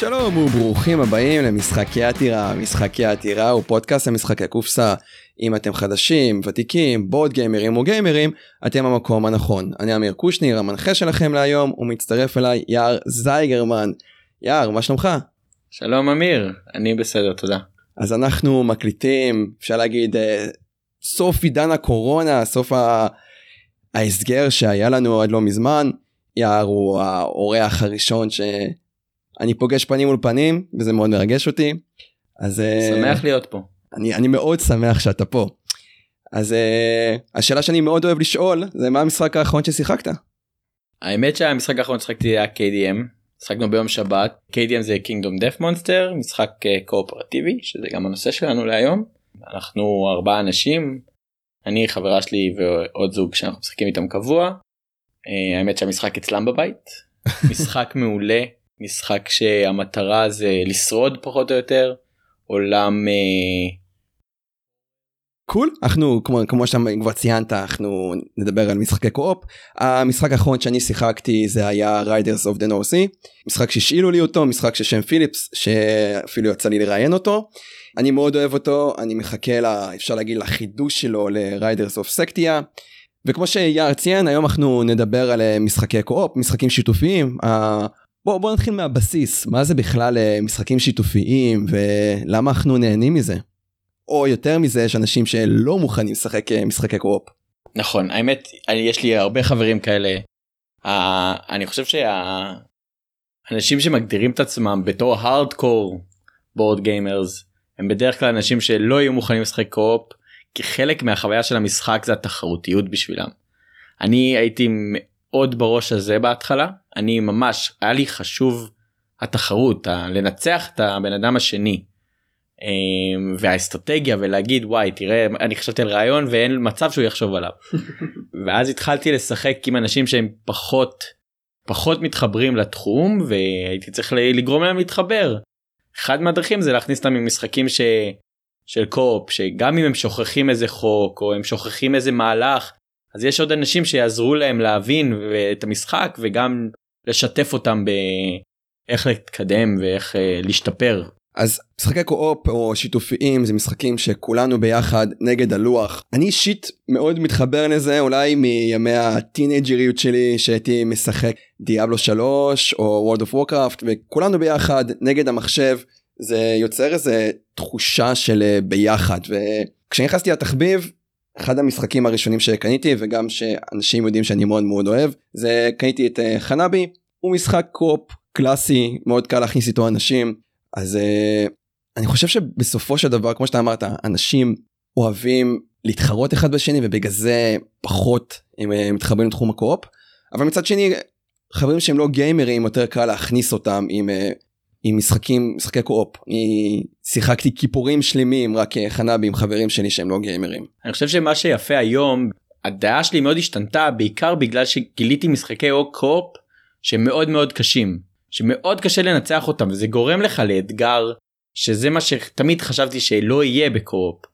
שלום וברוכים הבאים למשחקי עתירה. משחקי עתירה הוא פודקאסט למשחקי קופסה. אם אתם חדשים, ותיקים, בורד גיימרים או גיימרים, אתם המקום הנכון. אני אמיר קושניר, המנחה שלכם להיום, ומצטרף אליי יער זייגרמן. יער, מה שלומך? שלום אמיר, אני בסדר, תודה. אז אנחנו מקליטים, אפשר להגיד, אה, סוף עידן הקורונה, סוף ההסגר שהיה לנו עד לא מזמן. יער הוא האורח הראשון שאני פוגש פנים מול פנים וזה מאוד מרגש אותי. אז אה, שמח להיות פה. אני, אני מאוד שמח שאתה פה. אז uh, השאלה שאני מאוד אוהב לשאול זה מה המשחק האחרון ששיחקת? האמת שהמשחק האחרון ששיחקתי היה KDM, שחקנו ביום שבת, KDM זה Kingdom Death Monster, משחק uh, קואופרטיבי שזה גם הנושא שלנו להיום. אנחנו ארבעה אנשים, אני חברה שלי ועוד זוג שאנחנו משחקים איתם קבוע. אה, האמת שהמשחק אצלם בבית, משחק מעולה, משחק שהמטרה זה לשרוד פחות או יותר. עולם אה, cool cool. אנחנו כמו כמו שכבר ציינת אנחנו נדבר על משחקי co-op המשחק האחרון שאני שיחקתי זה היה Raiders of the North Sea משחק שהשאילו לי אותו משחק של שם פיליפס שאפילו יצא לי לראיין אותו אני מאוד אוהב אותו אני מחכה לה אפשר להגיד לחידוש שלו ל Raiders of Scythia. וכמו שיער ציין היום אנחנו נדבר על אה, משחקי co-op משחקים שיתופיים בוא, בוא נתחיל מהבסיס, מה זה בכלל אה, משחקים שיתופיים ולמה אנחנו נהנים מזה? או יותר מזה, יש אנשים שלא מוכנים לשחק אה, משחקי co-op. נכון, האמת, יש לי הרבה חברים כאלה. אני חושב שהאנשים שמגדירים את עצמם בתור hardcore board gamers הם בדרך כלל אנשים שלא יהיו מוכנים לשחק co-op כי חלק מהחוויה של המשחק זה התחרותיות בשבילם. אני הייתי מאוד בראש הזה בהתחלה. אני ממש היה לי חשוב התחרות ה- לנצח את הבן אדם השני. אמ, והאסטרטגיה ולהגיד וואי תראה אני חשבתי על רעיון ואין מצב שהוא יחשוב עליו. ואז התחלתי לשחק עם אנשים שהם פחות פחות מתחברים לתחום והייתי צריך לגרום להם להתחבר. אחד מהדרכים זה להכניס אותם ממשחקים ש... של קופ שגם אם הם שוכחים איזה חוק או הם שוכחים איזה מהלך אז יש עוד אנשים שיעזרו להם להבין את המשחק וגם לשתף אותם באיך להתקדם ואיך uh, להשתפר. אז משחקי קו-אופ או שיתופיים זה משחקים שכולנו ביחד נגד הלוח. אני אישית מאוד מתחבר לזה אולי מימי הטינג'ריות שלי שהייתי משחק דיאבלו 3 או World of Warcraft וכולנו ביחד נגד המחשב זה יוצר איזה תחושה של אה, ביחד וכשנכנסתי לתחביב אחד המשחקים הראשונים שקניתי וגם שאנשים יודעים שאני מאוד מאוד אוהב זה קניתי את אה, חנבי. הוא משחק קופ קלאסי מאוד קל להכניס איתו אנשים. אז uh, אני חושב שבסופו של דבר כמו שאתה אמרת אנשים אוהבים להתחרות אחד בשני ובגלל זה פחות הם uh, מתחברים לתחום הקופ אבל מצד שני חברים שהם לא גיימרים יותר קל להכניס אותם עם עם משחקים משחקי קו-אופ אני שיחקתי כיפורים שלמים רק חנבי עם חברים שלי שהם לא גיימרים. אני חושב שמה שיפה היום הדעה שלי מאוד השתנתה בעיקר בגלל שגיליתי משחקי קו-אופ שהם מאוד מאוד קשים שמאוד קשה לנצח אותם וזה גורם לך לאתגר שזה מה שתמיד חשבתי שלא יהיה בקו-אופ.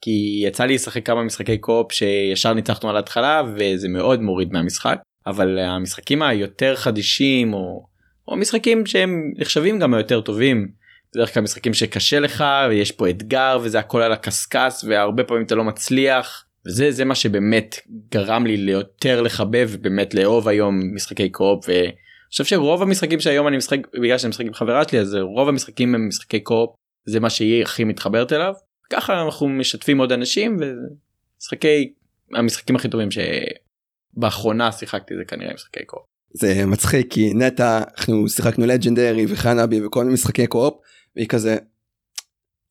כי יצא לי לשחק כמה משחקי קו-אופ שישר ניצחנו על ההתחלה וזה מאוד מוריד מהמשחק אבל המשחקים היותר חדישים או או משחקים שהם נחשבים גם היותר טובים. בדרך כלל משחקים שקשה לך ויש פה אתגר וזה הכל על הקשקש והרבה פעמים אתה לא מצליח וזה זה מה שבאמת גרם לי ליותר לחבב באמת לאהוב היום משחקי קרופ ואני חושב שרוב המשחקים שהיום אני משחק בגלל שאני משחק עם חברה שלי אז רוב המשחקים הם משחקי קרופ זה מה שהיא הכי מתחברת אליו ככה אנחנו משתפים עוד אנשים ומשחקי המשחקים הכי טובים שבאחרונה שיחקתי זה כנראה משחקי קרופ. זה מצחיק כי נטע אנחנו שיחקנו לג'נדרי וחנאבי וכל מיני משחקי קו-אופ והיא כזה.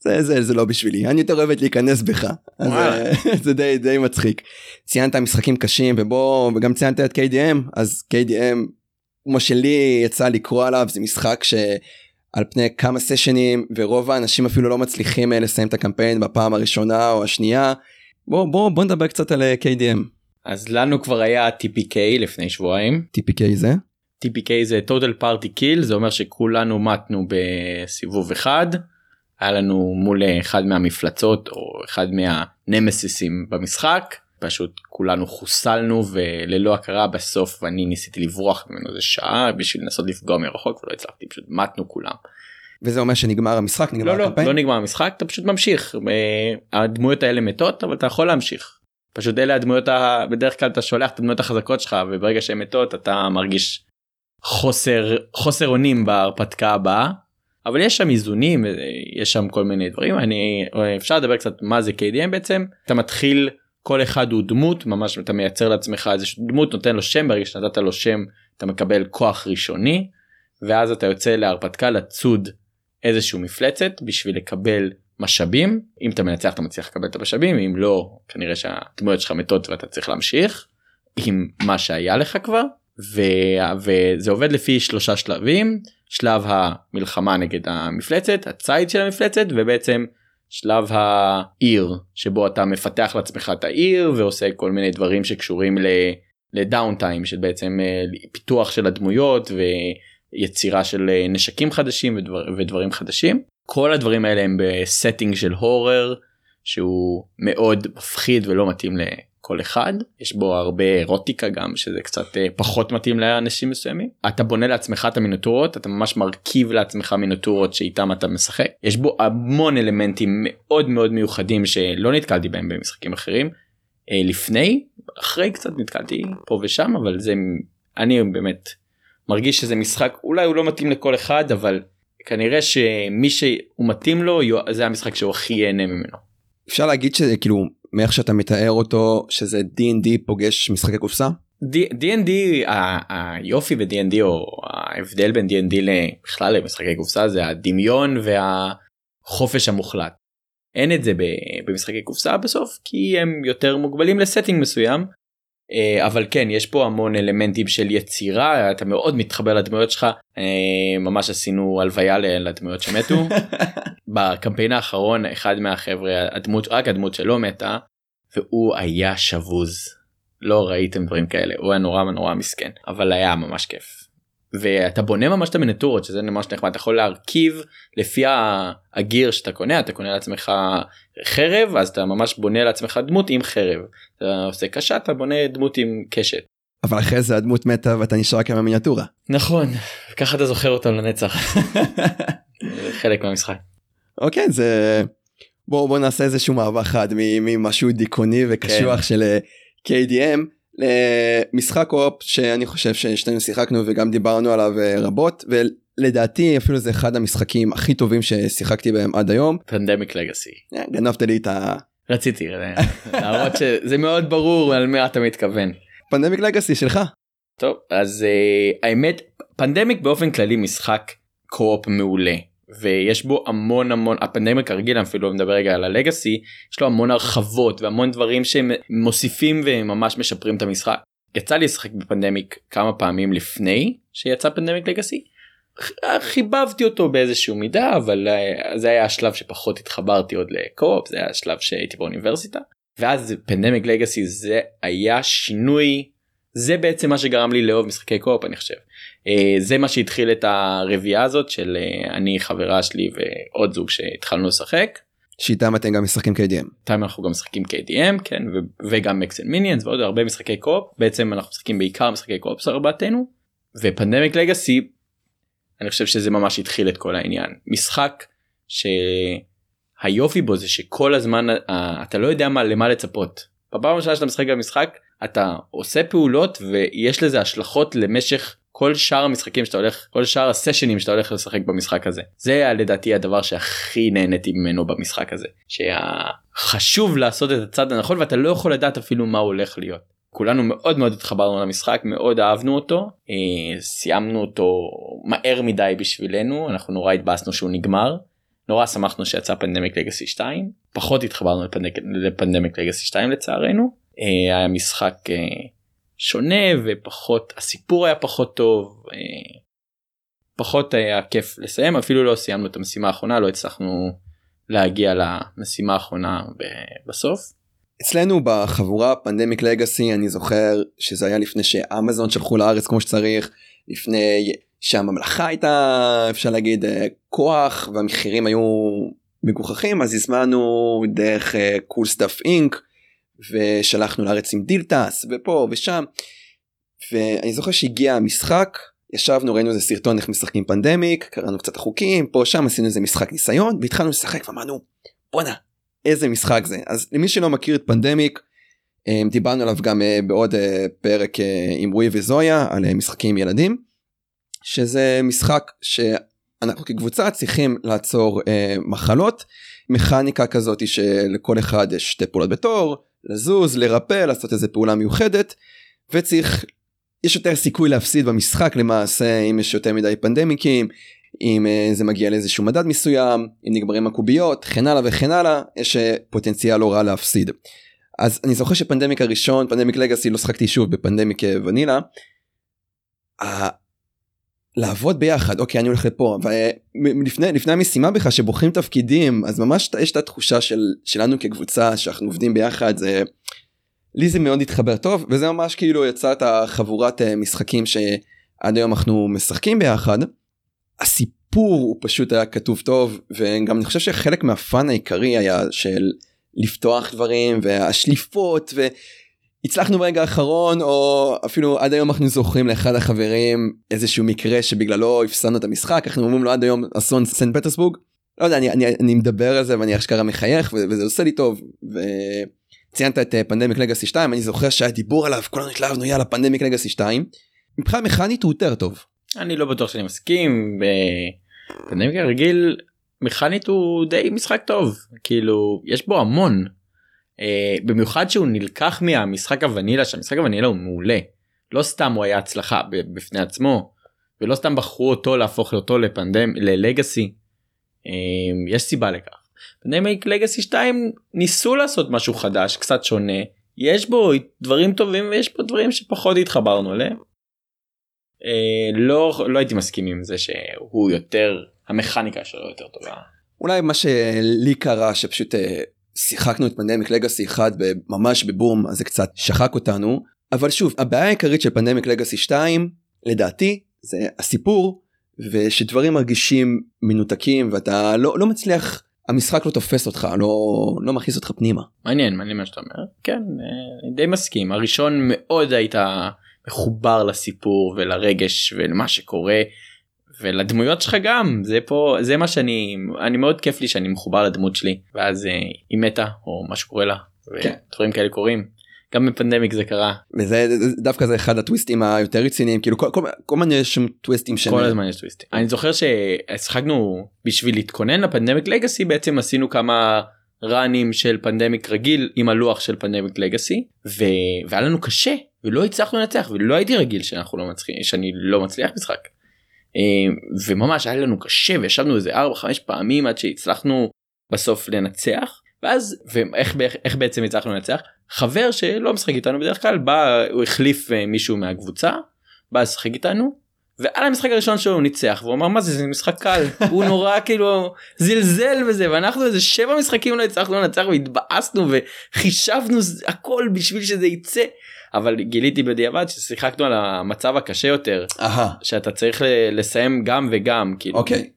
זה זה זה לא בשבילי אני יותר אוהבת להיכנס בך אז אה, זה די די מצחיק ציינת משחקים קשים ובוא וגם ציינת את KDM אז KDM כמו שלי יצא לקרוא עליו זה משחק שעל פני כמה סשנים ורוב האנשים אפילו לא מצליחים אה, לסיים את הקמפיין בפעם הראשונה או השנייה בוא בוא בוא נדבר קצת על אה, KDM. אז לנו כבר היה TPK לפני שבועיים. TPK זה? TPK זה total party kill זה אומר שכולנו מתנו בסיבוב אחד. היה לנו מול אחד מהמפלצות או אחד מהנמסיסים במשחק. פשוט כולנו חוסלנו וללא הכרה בסוף אני ניסיתי לברוח ממנו איזה שעה בשביל לנסות לפגוע מרחוק ולא הצלחתי פשוט מתנו כולם. וזה אומר שנגמר המשחק נגמר לא לא הקמפיין? לא נגמר המשחק אתה פשוט ממשיך אה, הדמויות האלה מתות אבל אתה יכול להמשיך. פשוט אלה הדמויות ה... בדרך כלל אתה שולח את הדמויות החזקות שלך וברגע שהן מתות אתה מרגיש חוסר חוסר אונים בהרפתקה הבאה. אבל יש שם איזונים יש שם כל מיני דברים אני אפשר לדבר קצת מה זה KDM בעצם אתה מתחיל כל אחד הוא דמות ממש אתה מייצר לעצמך איזשהו דמות נותן לו שם ברגע שנתת לו שם אתה מקבל כוח ראשוני ואז אתה יוצא להרפתקה לצוד איזשהו מפלצת בשביל לקבל משאבים אם אתה מנצח אתה מצליח לקבל את המשאבים אם לא כנראה שהדמויות שלך מתות ואתה צריך להמשיך עם מה שהיה לך כבר ו... וזה עובד לפי שלושה שלבים שלב המלחמה נגד המפלצת הציד של המפלצת ובעצם שלב העיר שבו אתה מפתח לעצמך את העיר ועושה כל מיני דברים שקשורים ל down time של בעצם פיתוח של הדמויות ויצירה של אה, נשקים חדשים ודבר, ודברים חדשים. כל הדברים האלה הם ב setting של horror שהוא מאוד מפחיד ולא מתאים כל אחד. יש בו הרבה אירוטיקה גם שזה קצת אה, פחות מתאים לאנשים מסוימים. אתה בונה לעצמך את המיניאטורות אתה ממש מרכיב לעצמך מיניאטורות שאיתם אתה משחק. יש בו המון אלמנטים מאוד מאוד מיוחדים שלא נתקלתי בהם במשחקים אחרים אה, לפני. אחרי קצת נתקלתי פה ושם אבל זה אני באמת מרגיש שזה משחק אולי הוא לא מתאים לכל אחד אבל כנראה שמי שהוא מתאים לו זה המשחק שהוא הכי ייהנה ממנו. אפשר להגיד שזה כאילו מאיך שאתה מתאר אותו שזה D&D פוגש משחקי קופסה? D&D היופי ב-D&D או ההבדל בין D&D בכלל למשחקי קופסה זה הדמיון והחופש המוחלט. אין את זה במשחקי קופסה בסוף כי הם יותר מוגבלים לסטינג מסוים אבל כן יש פה המון אלמנטים של יצירה אתה מאוד מתחבר לדמויות שלך. אה, ממש עשינו הלוויה לדמויות שמתו. בקמפיין האחרון אחד מהחבר'ה הדמות רק הדמות שלו מתה והוא היה שבוז. לא ראיתם דברים כאלה הוא היה נורא נורא מסכן אבל היה ממש כיף. ואתה בונה ממש את המינטורות שזה ממש נחמד אתה יכול להרכיב לפי הגיר שאתה קונה אתה קונה לעצמך חרב אז אתה ממש בונה לעצמך דמות עם חרב אתה עושה קשה אתה בונה דמות עם קשת. אבל אחרי זה הדמות מתה ואתה נשאר רק עם המיניאטורה. נכון ככה אתה זוכר אותם לנצח. חלק מהמשחק. אוקיי זה בוא בוא נעשה איזשהו מעבר חד ממשהו דיכאוני וקשוח כן. של אה, KDM למשחק קו-אופ שאני חושב ששנינו שיחקנו וגם דיברנו עליו אה, רבות ולדעתי אפילו זה אחד המשחקים הכי טובים ששיחקתי בהם עד היום. פנדמיק לגאסי. אה, גנבת לי את ה... רציתי להראות שזה מאוד ברור על מה אתה מתכוון. פנדמיק לגאסי שלך. טוב אז האמת פנדמיק באופן כללי משחק קו-אופ מעולה ויש בו המון המון הפנדמיק הרגיל אפילו מדבר רגע על הלגאסי יש לו המון הרחבות והמון דברים שהם מוסיפים וממש משפרים את המשחק. יצא לי לשחק בפנדמיק כמה פעמים לפני שיצא פנדמיק לגאסי. חיבבתי אותו באיזשהו מידה אבל אה, זה היה השלב שפחות התחברתי עוד לקו-אופ זה היה השלב שהייתי באוניברסיטה ואז פנדמיק לגאסי זה היה שינוי זה בעצם מה שגרם לי לאהוב משחקי קו-אופ אני חושב. אה, זה מה שהתחיל את הרביעייה הזאת של אה, אני חברה שלי ועוד זוג שהתחלנו לשחק. שאיתם אתם גם משחקים KDM. איתם אנחנו גם משחקים KDM כן וגם מקסל מיניאנס ועוד הרבה משחקי קו-אופ בעצם אנחנו משחקים בעיקר משחקי קו-אופ ארבעתנו ופנדמיק לגאסי אני חושב שזה ממש התחיל את כל העניין משחק שהיופי בו זה שכל הזמן אה, אתה לא יודע מה למה לצפות. בפעם הראשונה שאתה משחק במשחק אתה עושה פעולות ויש לזה השלכות למשך כל שאר המשחקים שאתה הולך כל שאר הסשנים שאתה הולך לשחק במשחק הזה זה היה לדעתי הדבר שהכי נהניתי ממנו במשחק הזה שחשוב לעשות את הצד הנכון ואתה לא יכול לדעת אפילו מה הולך להיות. כולנו מאוד מאוד התחברנו למשחק מאוד אהבנו אותו אה, סיימנו אותו מהר מדי בשבילנו אנחנו נורא התבאסנו שהוא נגמר נורא שמחנו שיצא פנדמיק לגאסי 2 פחות התחברנו לפנדמיק לגאסי 2 לצערנו אה, היה משחק אה, שונה ופחות הסיפור היה פחות טוב אה, פחות היה כיף לסיים אפילו לא סיימנו את המשימה האחרונה לא הצלחנו להגיע למשימה האחרונה בסוף. אצלנו בחבורה פנדמיק לגאסי אני זוכר שזה היה לפני שאמזון שלחו לארץ כמו שצריך לפני שהממלכה הייתה אפשר להגיד כוח והמחירים היו מגוחכים אז הזמנו דרך CoolStuffInc ושלחנו לארץ עם דילים ופה ושם. ואני זוכר שהגיע המשחק ישבנו ראינו איזה סרטון איך משחקים Pandemic קראנו קצת חוקים פה שם עשינו איזה משחק ניסיון והתחלנו לשחק ואמרנו בואנה איזה משחק זה אז למי שלא מכיר את Pandemic אה, דיברנו עליו גם אה, בעוד אה, פרק עם רועי וזויה על משחקים ילדים שזה משחק שאנחנו כקבוצה צריכים לעצור מחלות מכניקה כזאת שלכל אחד יש שתי פעולות בתור לזוז לרפא לעשות איזה פעולה מיוחדת וצריך יש יותר סיכוי להפסיד במשחק למעשה אם יש יותר מדי פנדמיקים אם uh, זה מגיע לאיזשהו מדד מסוים אם נגמרים הקוביות וכן הלאה וכן הלאה יש uh, פוטנציאל לא רע להפסיד. אז אני זוכר שפנדמיק הראשון פנדמיק לגאסי לא שחקתי שוב בפנדמיק אה, ונילה. לעבוד ביחד אוקיי אני הולך לפה ולפני לפני המשימה בכלל שבוחרים תפקידים אז ממש יש את התחושה של שלנו כקבוצה שאנחנו עובדים ביחד זה לי זה מאוד התחבר טוב וזה ממש כאילו יצא את החבורת אה, משחקים שעד היום אנחנו משחקים ביחד. הסיפור הוא פשוט היה כתוב טוב וגם אני חושב שחלק מהפאן העיקרי היה של לפתוח דברים והשליפות והצלחנו ברגע האחרון או אפילו עד היום אנחנו זוכרים לאחד החברים איזשהו מקרה שבגללו הפסדנו את המשחק אנחנו אומרים לו עד היום אסון סנט פטרסבורג. לא יודע אני, אני, אני מדבר על זה ואני אשכרה מחייך וזה עושה לי טוב. ו... ציינת את פנדמיק לגאסי 2 אני זוכר שהיה דיבור עליו כולנו התלהבנו יאללה פנדמיק לגאסי 2. מבחינה מכנית הוא יותר טוב. אני לא בטוח שאני מסכים בפנדמיק הרגיל מכנית הוא די משחק טוב כאילו יש בו המון אה, במיוחד שהוא נלקח מהמשחק הוונילה שהמשחק הוונילה הוא מעולה לא סתם הוא היה הצלחה בפני עצמו ולא סתם בחרו אותו להפוך אותו לפנדם ללגאסי אה, יש סיבה לכך. פנדמיק לגאסי 2 ניסו לעשות משהו חדש קצת שונה יש בו דברים טובים ויש בו דברים שפחות התחברנו אליהם. אה, לא לא הייתי מסכים עם זה שהוא יותר המכניקה שלו יותר טובה. אולי מה שלי קרה שפשוט אה, שיחקנו את פנדמיק לגאסי 1 ממש בבום אז זה קצת שחק אותנו. אבל שוב הבעיה העיקרית של פנדמיק לגאסי 2 לדעתי זה הסיפור ושדברים מרגישים מנותקים ואתה לא לא מצליח המשחק לא תופס אותך לא לא מכניס אותך פנימה. מעניין מעניין מה שאתה אומר. כן אה, די מסכים. הראשון מאוד היית מחובר לסיפור ולרגש ולמה שקורה ולדמויות שלך גם זה פה זה מה שאני אני מאוד כיף לי שאני מחובר לדמות שלי ואז אה, היא מתה או מה שקורה לה כן. ודברים כאלה קורים גם בפנדמיק זה קרה וזה דווקא זה אחד הטוויסטים היותר רציניים כאילו כל, כל, כל מיני יש שם טוויסטים שם כל הזמן יש טוויסטים אני זוכר ששחקנו בשביל להתכונן לפנדמיק לגאסי בעצם עשינו כמה ראנים של פנדמיק רגיל עם הלוח של פנדמיק לגאסי ו... והיה לנו קשה ולא הצלחנו לנצח ולא הייתי רגיל שאנחנו לא מצליחים שאני לא מצליח משחק. אה, וממש היה לנו קשה וישבנו איזה 4-5 פעמים עד שהצלחנו בסוף לנצח ואז ואיך איך בעצם הצלחנו לנצח? חבר שלא משחק איתנו בדרך כלל בא הוא החליף אה, מישהו מהקבוצה בא לשחק איתנו ועל המשחק הראשון שלו הוא ניצח והוא אמר מה זה זה משחק קל. הוא נורא כאילו זלזל בזה ואנחנו איזה שבע משחקים לא הצלחנו לנצח והתבאסנו וחישבנו הכל בשביל שזה יצא אבל גיליתי בדיעבד ששיחקנו על המצב הקשה יותר Aha. שאתה צריך לסיים גם וגם כאילו. אוקיי.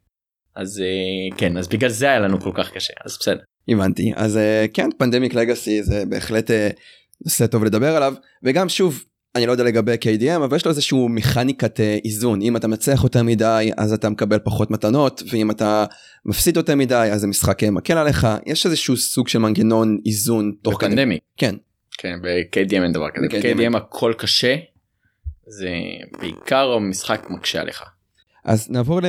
אז אה, כן אז בגלל זה היה לנו כל כך קשה אז בסדר. הבנתי אז אה, כן פנדמיק לגאסי זה בהחלט אה, נושא טוב לדבר עליו וגם שוב אני לא יודע לגבי KDM אבל יש לו איזשהו מכניקת איזון אם אתה מצליח יותר מדי אז אתה מקבל פחות מתנות ואם אתה מפסיד יותר מדי אז המשחק מקל עליך יש איזשהו סוג של מנגנון איזון תוך Pandemic כן כן ב-KDM אין דבר כזה ב-KDM הכל קשה זה בעיקר המשחק מקשה עליך. אז נעבור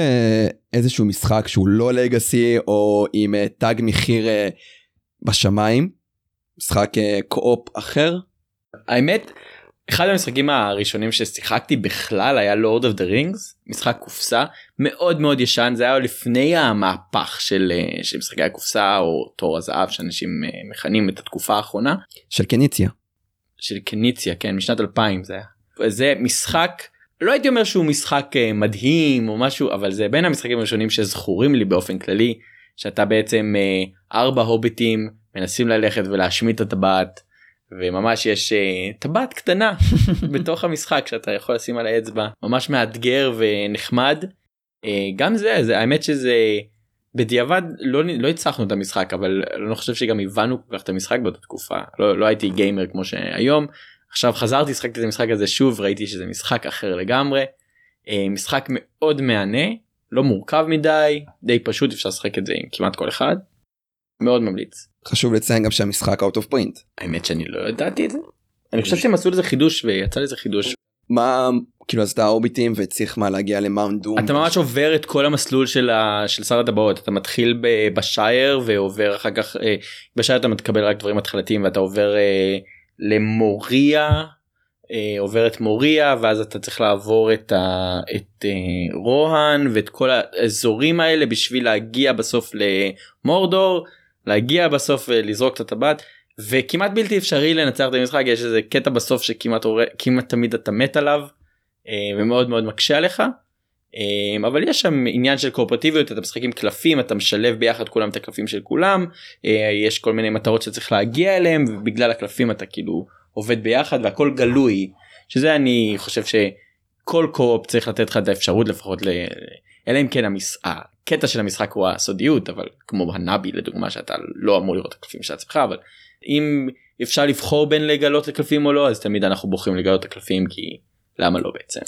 לאיזשהו משחק שהוא לא legacy או עם תג אה, מחיר אה, בשמיים משחק co-op אחר. האמת אחד המשחקים הראשונים ששיחקתי בכלל היה Lord of the Rings משחק קופסה מאוד מאוד ישן זה היה לפני המהפך של, אה, של משחקי הקופסה או תור הזהב שאנשים אה, מכנים את התקופה האחרונה. של קניציה. של קניציה כן משנת 2000 זה היה. זה משחק לא הייתי אומר שהוא משחק אה, מדהים או משהו אבל זה בין המשחקים הראשונים שזכורים לי באופן כללי שאתה בעצם ארבע הוביטים מנסים ללכת ולהשמיט את הטבעת וממש יש uh, טבעת קטנה בתוך המשחק שאתה יכול לשים על האצבע ממש מאתגר ונחמד. uh, גם זה זה האמת שזה בדיעבד לא לא הצלחנו את המשחק אבל אני לא חושב שגם הבנו כל כך את המשחק באותה תקופה. לא, לא הייתי גיימר כמו שהיום. עכשיו חזרתי לשחק את המשחק הזה שוב ראיתי שזה משחק אחר לגמרי. אה, משחק מאוד מהנה לא מורכב מדי די פשוט אפשר לשחק את זה עם כמעט כל אחד מאוד ממליץ. חשוב לציין גם שהמשחק out of print. האמת שאני לא ידעתי את זה. אני חושב שהם עשו לזה חידוש ויצא לזה חידוש. מה כאילו אז אתה אורביטים וצריך מה להגיע למאונד דום. אתה ממש עובר את כל המסלול של, ה... של שר הטבעות אתה מתחיל ב... בשייר ועובר אחר כך אה, בשייר אתה מתקבל רק דברים התחלתיים ואתה עובר אה, למוריה אה, עובר את מוריה ואז אתה צריך לעבור את, ה... את אה, רוהן ואת כל האזורים האלה בשביל להגיע בסוף למורדור להגיע בסוף ולזרוק את הטבעת וכמעט בלתי אפשרי לנצח את המשחק יש איזה קטע בסוף שכמעט כמעט תמיד אתה מת עליו אה, ומאוד מאוד מקשה עליך. אה, אבל יש שם עניין של קואופרטיביות אתה משחק עם קלפים אתה משלב ביחד כולם את הקלפים של כולם אה, יש כל מיני מטרות שצריך להגיע אליהם ובגלל הקלפים אתה כאילו עובד ביחד והכל גלוי שזה אני חושב שכל co-op צריך לתת לך את האפשרות לפחות ל... אלא אם כן המס... הקטע של המשחק הוא הסודיות אבל כמו Hanabi לדוגמה שאתה לא אמור לראות את הקלפים של עצמך אבל אם אפשר לבחור בין לגלות לקלפים או לא אז תמיד אנחנו בוחרים לגלות את הקלפים כי למה לא בעצם.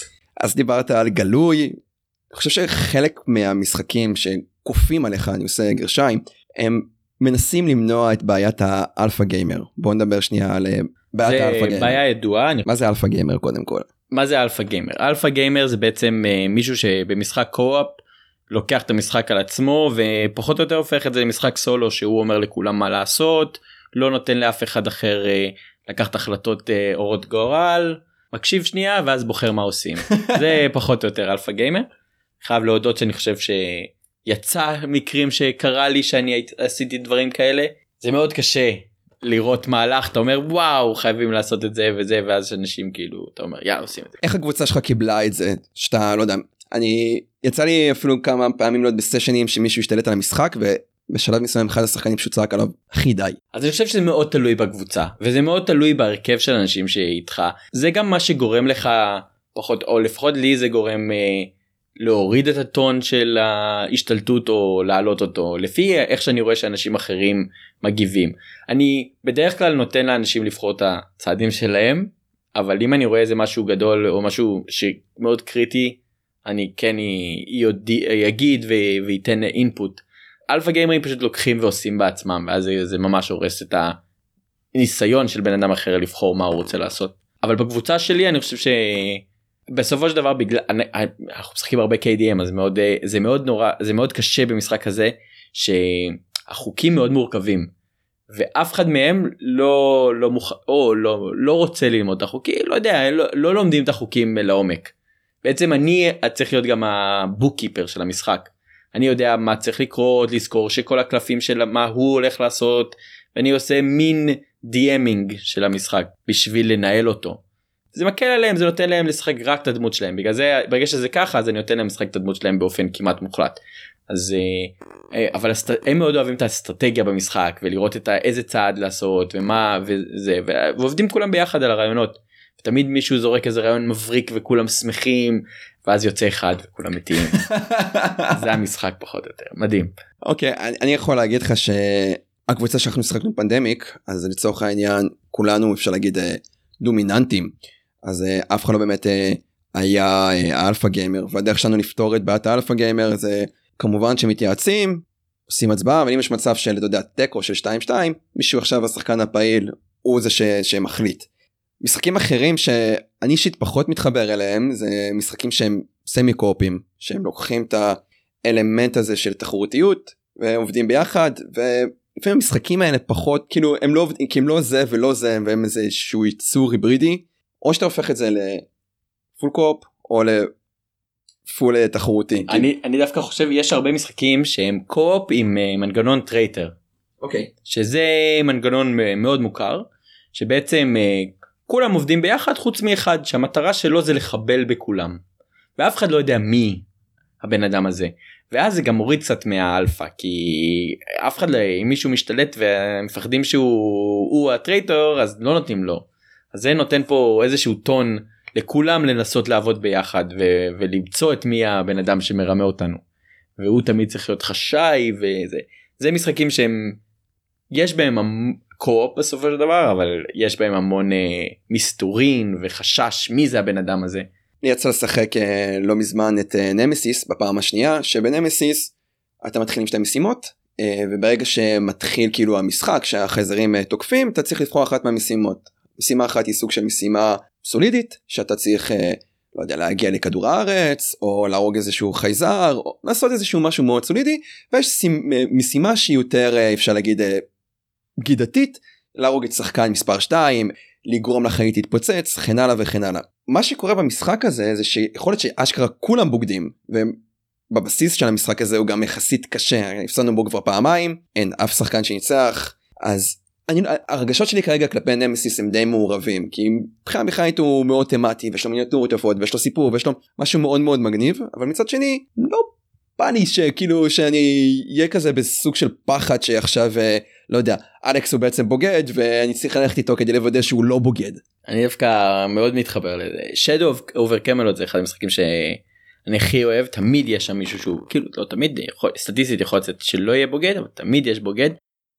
אז דיברת על גלוי. אני חושב שחלק מהמשחקים שכופים עליך אני עושה גרשיים הם מנסים למנוע את בעיית ה alpha gamer בוא נדבר שנייה על אה, בעיית ה alpha gamer. בעיה ידועה. מה זה alpha gamer קודם כל? מה זה alpha gamer? alpha gamer זה בעצם אה, מישהו שבמשחק co-op לוקח את המשחק על עצמו ופחות או יותר הופך את זה למשחק סולו שהוא אומר לכולם מה לעשות לא נותן לאף אחד אחר אה, לקחת החלטות אה, הרות גורל מקשיב שנייה ואז בוחר מה עושים זה פחות או יותר alpha gamer. חייב להודות שאני חושב שיצא מקרים שקרה לי שאני עשיתי דברים כאלה זה מאוד קשה לראות מהלך אתה אומר וואו חייבים לעשות את זה וזה ואז אנשים כאילו אתה אומר יאללה עושים את זה. איך הקבוצה שלך קיבלה את זה שאתה לא יודע אני יצא לי אפילו כמה פעמים להיות בסשנים שמישהו השתלט על המשחק בשלב מסוים אחד השחקנים פשוט צעק עליו הכי די. אז אני חושב שזה מאוד תלוי בקבוצה וזה מאוד תלוי בהרכב של אנשים שאיתך זה גם מה שגורם לך פחות או לפחות לי זה גורם אה, להוריד את הטון של ההשתלטות או להעלות אותו לפי איך שאני רואה שאנשים אחרים מגיבים אני בדרך כלל נותן לאנשים לבחור את הצעדים שלהם אבל אם אני רואה איזה משהו גדול או משהו שמאוד קריטי אני כן יגיד וייתן input. alpha גיימרים פשוט לוקחים ועושים בעצמם ואז זה, זה ממש הורס את הניסיון של בן אדם אחר לבחור מה הוא רוצה לעשות אבל בקבוצה שלי אני חושב שבסופו של דבר בגלל אנחנו משחקים הרבה KDM אז מאוד זה מאוד נורא זה מאוד קשה במשחק הזה שהחוקים מאוד מורכבים ואף אחד מהם לא לא מוכ... או לא לא רוצה ללמוד את החוקים לא יודע לא, לא לומדים את החוקים לעומק. בעצם אני צריך להיות גם הבוק-קיפר של המשחק. אני יודע מה צריך לקרות לזכור שכל הקלפים של מה הוא הולך לעשות ואני עושה מין דיאמינג של המשחק בשביל לנהל אותו. זה מקל עליהם זה נותן להם לשחק רק את הדמות שלהם בגלל זה ברגע שזה ככה אז אני נותן להם לשחק את הדמות שלהם באופן כמעט מוחלט. אז אה, אה, אבל הם מאוד אוהבים את האסטרטגיה במשחק ולראות את איזה צעד לעשות ומה וזה ועובדים כולם ביחד על הרעיונות. תמיד מישהו זורק איזה רעיון מבריק וכולם שמחים ואז יוצא אחד וכולם מתים. זה המשחק פחות או יותר מדהים. אוקיי okay, אני, אני יכול להגיד לך שהקבוצה שאנחנו משחקנו פנדמיק אז לצורך העניין כולנו אפשר להגיד אה, דומיננטים אז אה, אף אחד לא באמת אה, היה alpha gamer והדרך שלנו לפתור את בעיית ה alpha gamer זה כמובן שמתייעצים עושים הצבעה אבל אם יש מצב של אתה יודע תיקו של 2-2 מישהו עכשיו השחקן הפעיל הוא זה ש, שמחליט. משחקים אחרים שאני אישית פחות מתחבר אליהם זה משחקים שהם semi co-op ים שהם לוקחים את האלמנט הזה של תחרותיות ועובדים ביחד ולפעמים המשחקים האלה פחות כאילו הם לא עובדים כי הם לא זה ולא זה והם איזה שהוא ייצור היברידי או שאתה הופך את זה ל full co-op או ל full תחרותי. אני אני דווקא חושב יש הרבה משחקים שהם co-op עם אה, מנגנון traitor. אוקיי. Okay. שזה מנגנון מאוד מוכר שבעצם אה, כולם עובדים ביחד חוץ מאחד שהמטרה שלו זה לחבל בכולם. ואף אחד לא יודע מי הבן אדם הזה. ואז זה גם מוריד קצת מהאלפא כי אף אחד לא אם מישהו משתלט ומפחדים שהוא ה traitor אז לא נותנים לו. אז זה נותן פה איזשהו טון לכולם לנסות לעבוד ביחד ו- ולמצוא את מי הבן אדם שמרמה אותנו. והוא תמיד צריך להיות חשאי וזה זה משחקים שהם יש בהם קו-אופ בסופו של דבר אבל יש בהם המון אה, מסתורין וחשש מי זה הבן אדם הזה. אני יצא לשחק אה, לא מזמן את אה, נמסיס בפעם השנייה שבנמסיס אתה מתחיל עם שתי משימות אה, וברגע שמתחיל כאילו המשחק שהחייזרים אה, תוקפים אתה צריך לבחור אחת מהמשימות. משימה אחת היא סוג של משימה סולידית שאתה צריך אה, לא יודע להגיע לכדור הארץ או להרוג איזשהו חייזר או לעשות איזשהו משהו מאוד סולידי ויש משימה שהיא יותר אפשר להגיד בגידתית להרוג את שחקן מספר 2 לגרום לחיים להתפוצץ וכן הלאה וכן הלאה. מה שקורה במשחק הזה זה שיכול להיות שאשכרה כולם בוגדים והם בבסיס של המשחק הזה הוא גם יחסית קשה הפסדנו בו כבר פעמיים אין אף שחקן שניצח אז אני הרגשות שלי כרגע כלפי נמסיס הם די מעורבים כי מבחינה מכנית הוא מאוד תמטי ויש לו מיניאטורות יפות ויש לו סיפור ויש לו משהו מאוד מאוד מגניב אבל מצד שני לא בא לי שכאילו שאני אהיה כזה בסוג של פחד שעכשיו אה, לא יודע אלכס הוא בעצם בוגד ואני צריך ללכת איתו כדי לוודא שהוא לא בוגד. אני דווקא מאוד מתחבר לזה. Shadows over Camelot זה אחד המשחקים ש... אני הכי אוהב תמיד יש שם מישהו שהוא כאילו לא תמיד יכול סטטיסטית יכול לצאת שלא יהיה בוגד אבל תמיד יש בוגד.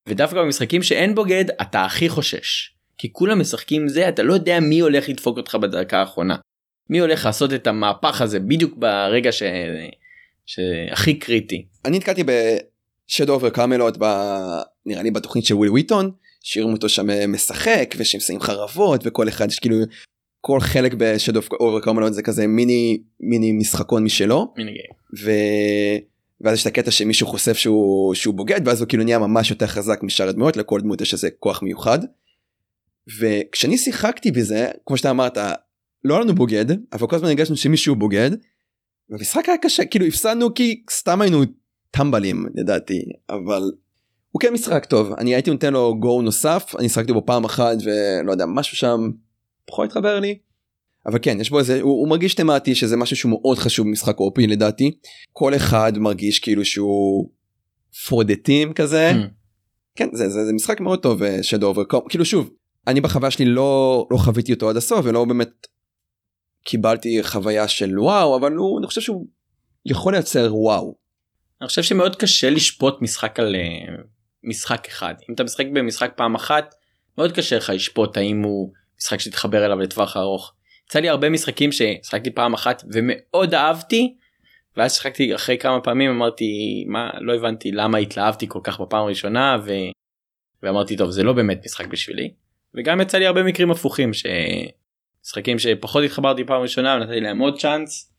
ודווקא במשחקים שאין בוגד אתה הכי חושש כי כולם משחקים זה אתה לא יודע מי הולך לדפוק אותך בדקה האחרונה. מי הולך לעשות את המהפך הזה בדיוק ברגע ש... שהכי קריטי. אני נתקלתי ב Shadows over Camelot ב... נראה לי בתוכנית של וויל וויטון שירים אותו שם משחק ושהם שמים חרבות וכל אחד יש כאילו כל חלק ב Shadows over Camelot זה כזה מיני מיני משחקון משלו mini game. ו... ואז יש את הקטע שמישהו חושף שהוא שהוא בוגד ואז הוא כאילו נהיה ממש יותר חזק משאר הדמויות לכל דמות יש איזה כוח מיוחד. וכשאני שיחקתי בזה כמו שאתה אמרת לא היה לנו בוגד אבל כל הזמן הרגשנו שמישהו בוגד. המשחק היה קשה כאילו הפסדנו כי סתם היינו טמבלים לדעתי אבל הוא כן משחק טוב אני הייתי נותן לו גו נוסף אני שחקתי בו פעם אחת ולא יודע משהו שם פחות התחבר לי. אבל כן יש בו איזה הוא, הוא מרגיש תמטי שזה משהו שהוא מאוד חשוב במשחק אופי לדעתי כל אחד מרגיש כאילו שהוא for the team כזה mm. כן זה, זה, זה משחק מאוד טוב שדו אובר כאילו שוב אני בחוויה שלי לא לא חוויתי אותו עד הסוף ולא באמת קיבלתי חוויה של וואו אבל הוא אני חושב שהוא יכול לייצר וואו. אני חושב שמאוד קשה לשפוט משחק על אה, משחק אחד אם אתה משחק במשחק פעם אחת מאוד קשה לך לשפוט האם הוא משחק שתתחבר אליו לטווח ארוך. יצא לי הרבה משחקים ששחקתי פעם אחת ומאוד אהבתי ואז שחקתי אחרי כמה פעמים אמרתי מה לא הבנתי למה התלהבתי כל כך בפעם הראשונה ו... ואמרתי טוב זה לא באמת משחק בשבילי וגם יצא לי הרבה מקרים הפוכים שמשחקים שפחות התחברתי פעם ראשונה ונתתי להם עוד צ'אנס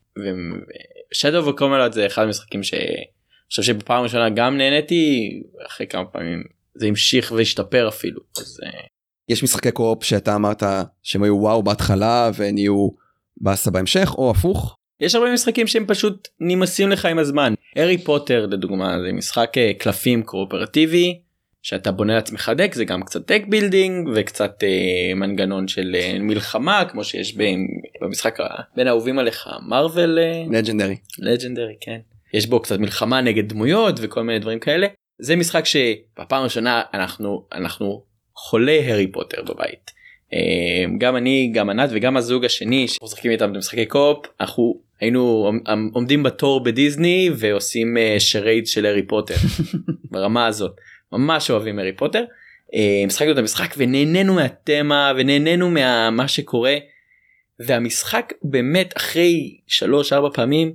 ושדו וקומלות זה אחד המשחקים שאני חושב שבפעם ראשונה גם נהניתי אחרי כמה פעמים זה המשיך והשתפר אפילו אז אה, יש משחקי co-op שאתה אמרת שהם היו וואו בהתחלה ונהיו באסה בהמשך או הפוך. יש הרבה משחקים שהם פשוט נמאסים לך עם הזמן. הארי פוטר לדוגמה זה משחק אה, קלפים קואופרטיבי שאתה בונה לעצמך deck זה גם קצת deck building וקצת אה, מנגנון של אה, מלחמה כמו שיש בין, במשחק בין האהובים עליך Marvel Legendary Legendary כן יש בו קצת מלחמה נגד דמויות וכל מיני דברים כאלה זה משחק שבפעם הראשונה אנחנו אנחנו חולה הארי פוטר בבית. אה, גם אני גם ענת וגם הזוג השני שאנחנו משחקים איתם במשחקי קופ אנחנו היינו עומדים בתור בדיסני ועושים אה, שרייד של הארי פוטר ברמה הזאת ממש אוהבים הארי פוטר. אה, משחקנו את המשחק ונהנינו מהתמה ונהנינו ממה שקורה והמשחק באמת אחרי 3-4 פעמים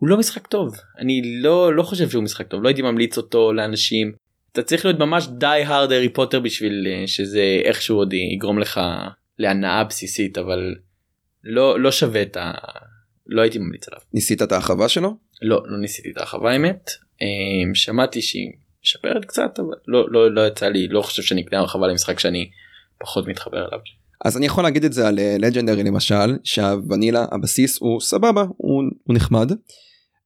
הוא לא משחק טוב אני לא לא חושב שהוא משחק טוב לא הייתי ממליץ אותו לאנשים אתה צריך להיות ממש די הארד הארי פוטר בשביל אה, שזה איכשהו עוד יגרום לך להנאה בסיסית אבל לא לא שווה את ה... לא הייתי ממליץ עליו. ניסית את ההרחבה שלו? לא לא ניסיתי את ההרחבה האמת אה, שמעתי שהיא משפרת קצת אבל לא לא לא יצא לי לא חושב שאני אקנה הרחבה למשחק שאני פחות מתחבר אליו. אז אני יכול להגיד את זה על לג'נדרי אה, למשל שהוונילה הבסיס הוא סבבה הוא, הוא נחמד.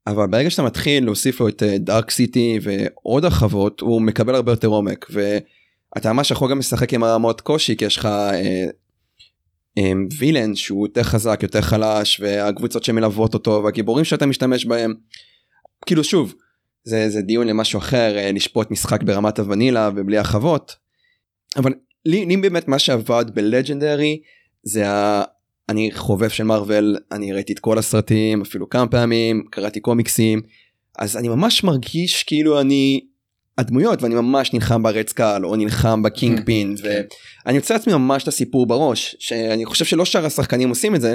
אבל ברגע שאתה מתחיל להוסיף לו את דארק uh, סיטי ועוד הרחבות הוא מקבל הרבה יותר עומק ואתה ממש יכול גם לשחק עם הרמות קושי כי יש לך uh, um, וילן שהוא יותר חזק יותר חלש והקבוצות שמלוות אותו והגיבורים שאתה משתמש בהם. כאילו שוב זה זה דיון למשהו אחר uh, לשפוט משחק ברמת הוונילה ובלי הרחבות. אבל לי, לי באמת מה שעבד ב Legendary זה אני חובב של Marvel אני ראיתי את כל הסרטים אפילו כמה פעמים קראתי קומיקסים אז אני ממש מרגיש כאילו אני הדמויות ואני ממש נלחם ב Red Skull או נלחם ב King כן, pin כן. ואני יוצא לעצמי ממש את הסיפור בראש שאני חושב שלא שאר השחקנים עושים את זה.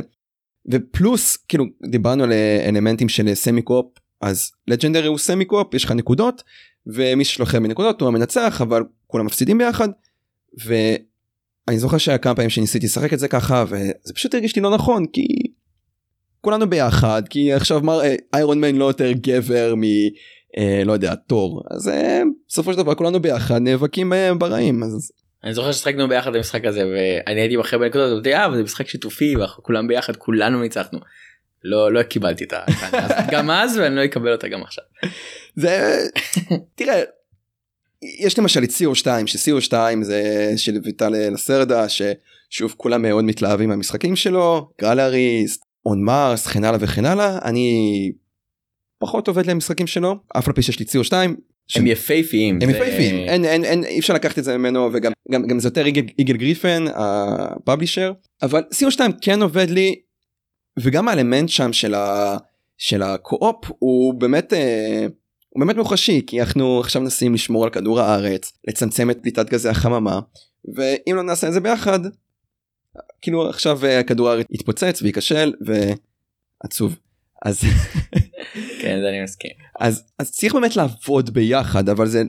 ופלוס כאילו דיברנו על אה, אלמנטים של semi co-op אז Legendary הוא semi co-op יש לך נקודות ומי שיש לו אחר מנקודות הוא המנצח אבל כולם מפסידים ביחד. ואני זוכר שהיה כמה פעמים שניסיתי לשחק את זה ככה וזה פשוט הרגיש לי לא נכון כי כולנו ביחד כי עכשיו מר אה, איירון מן לא יותר גבר מ... אה, לא יודע תור אז אה, בסופו של דבר כולנו ביחד נאבקים אה, ברעים אז אני זוכר ששחקנו ביחד במשחק הזה ואני הייתי אחרי בנקודות ואמרתי אה אבל זה משחק שיתופי ואנחנו כולם ביחד כולנו ניצחנו. לא לא קיבלתי את ה... גם אז ואני לא אקבל אותה גם עכשיו. זה תראה יש למשל את CO2 ש-CO2 זה של ויטל לסרדה ששוב כולם מאוד מתלהבים מהמשחקים שלו גרלריסט און מרס וכן הלאה וכן הלאה אני פחות עובד למשחקים שלו אף על פי שיש לי CO2 הם יפהפיים. הם זה- יפהפיים אין אין אין אי אפשר לקחת את זה ממנו וגם גם, גם זה יותר יגאל, יגאל גריפן הפאבלישר אבל CO2 כן עובד לי וגם האלמנט שם של ה... של הקו-אופ הוא באמת אה, הוא באמת מוחשי כי אנחנו עכשיו מנסים לשמור על כדור הארץ לצמצם את פליטת גזי החממה ואם לא נעשה את זה ביחד כאילו עכשיו אה, כדור הארץ יתפוצץ וייכשל ועצוב אז כן זה אני מסכים. אז אז צריך באמת לעבוד ביחד אבל זה